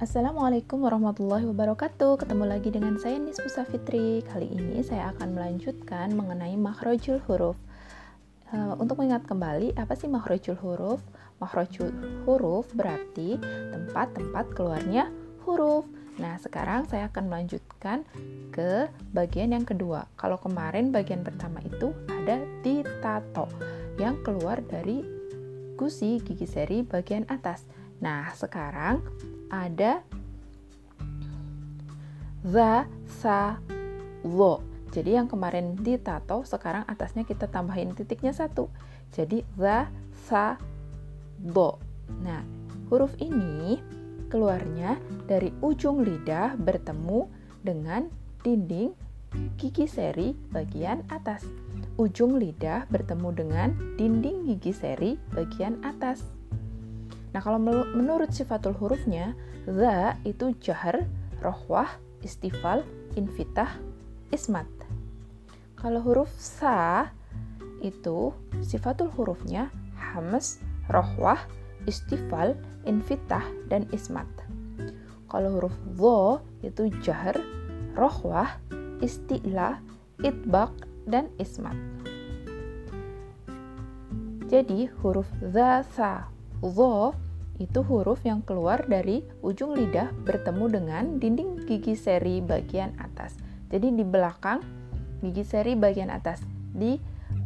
Assalamualaikum warahmatullahi wabarakatuh. Ketemu lagi dengan saya Nisfusa Fitri Kali ini saya akan melanjutkan mengenai makhrajul huruf. Uh, Untuk mengingat kembali, apa sih makhrajul huruf? Makhrajul huruf berarti tempat-tempat keluarnya huruf. Nah, sekarang saya akan melanjutkan ke bagian yang kedua. Kalau kemarin bagian pertama itu ada ditato Yang keluar dari gusi gigi seri bagian atas Nah, sekarang ada za, sa, lo. Jadi yang kemarin ditato, sekarang atasnya kita tambahin titiknya satu. Jadi za, sa, lo. Nah, huruf ini keluarnya dari ujung lidah bertemu dengan dinding gigi seri bagian atas. Ujung lidah bertemu dengan dinding gigi seri bagian atas. Nah, kalau menurut sifatul hurufnya, za itu jahar, rohwah, istifal, infitah, ismat. Kalau huruf sa itu sifatul hurufnya hamas, rohwah, istifal, infitah, dan ismat. Kalau huruf dho itu jahar, rohwah, istilah, itbaq, dan ismat. Jadi huruf za, sa, Wo itu huruf yang keluar dari ujung lidah bertemu dengan dinding gigi seri bagian atas. Jadi di belakang gigi seri bagian atas di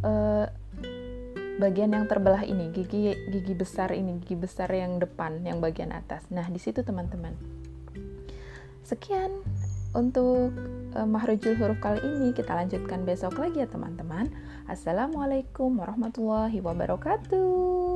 uh, bagian yang terbelah ini, gigi gigi besar ini, gigi besar yang depan, yang bagian atas. Nah, di situ teman-teman. Sekian untuk uh, mahrujul huruf kali ini. Kita lanjutkan besok lagi ya, teman-teman. Assalamualaikum warahmatullahi wabarakatuh.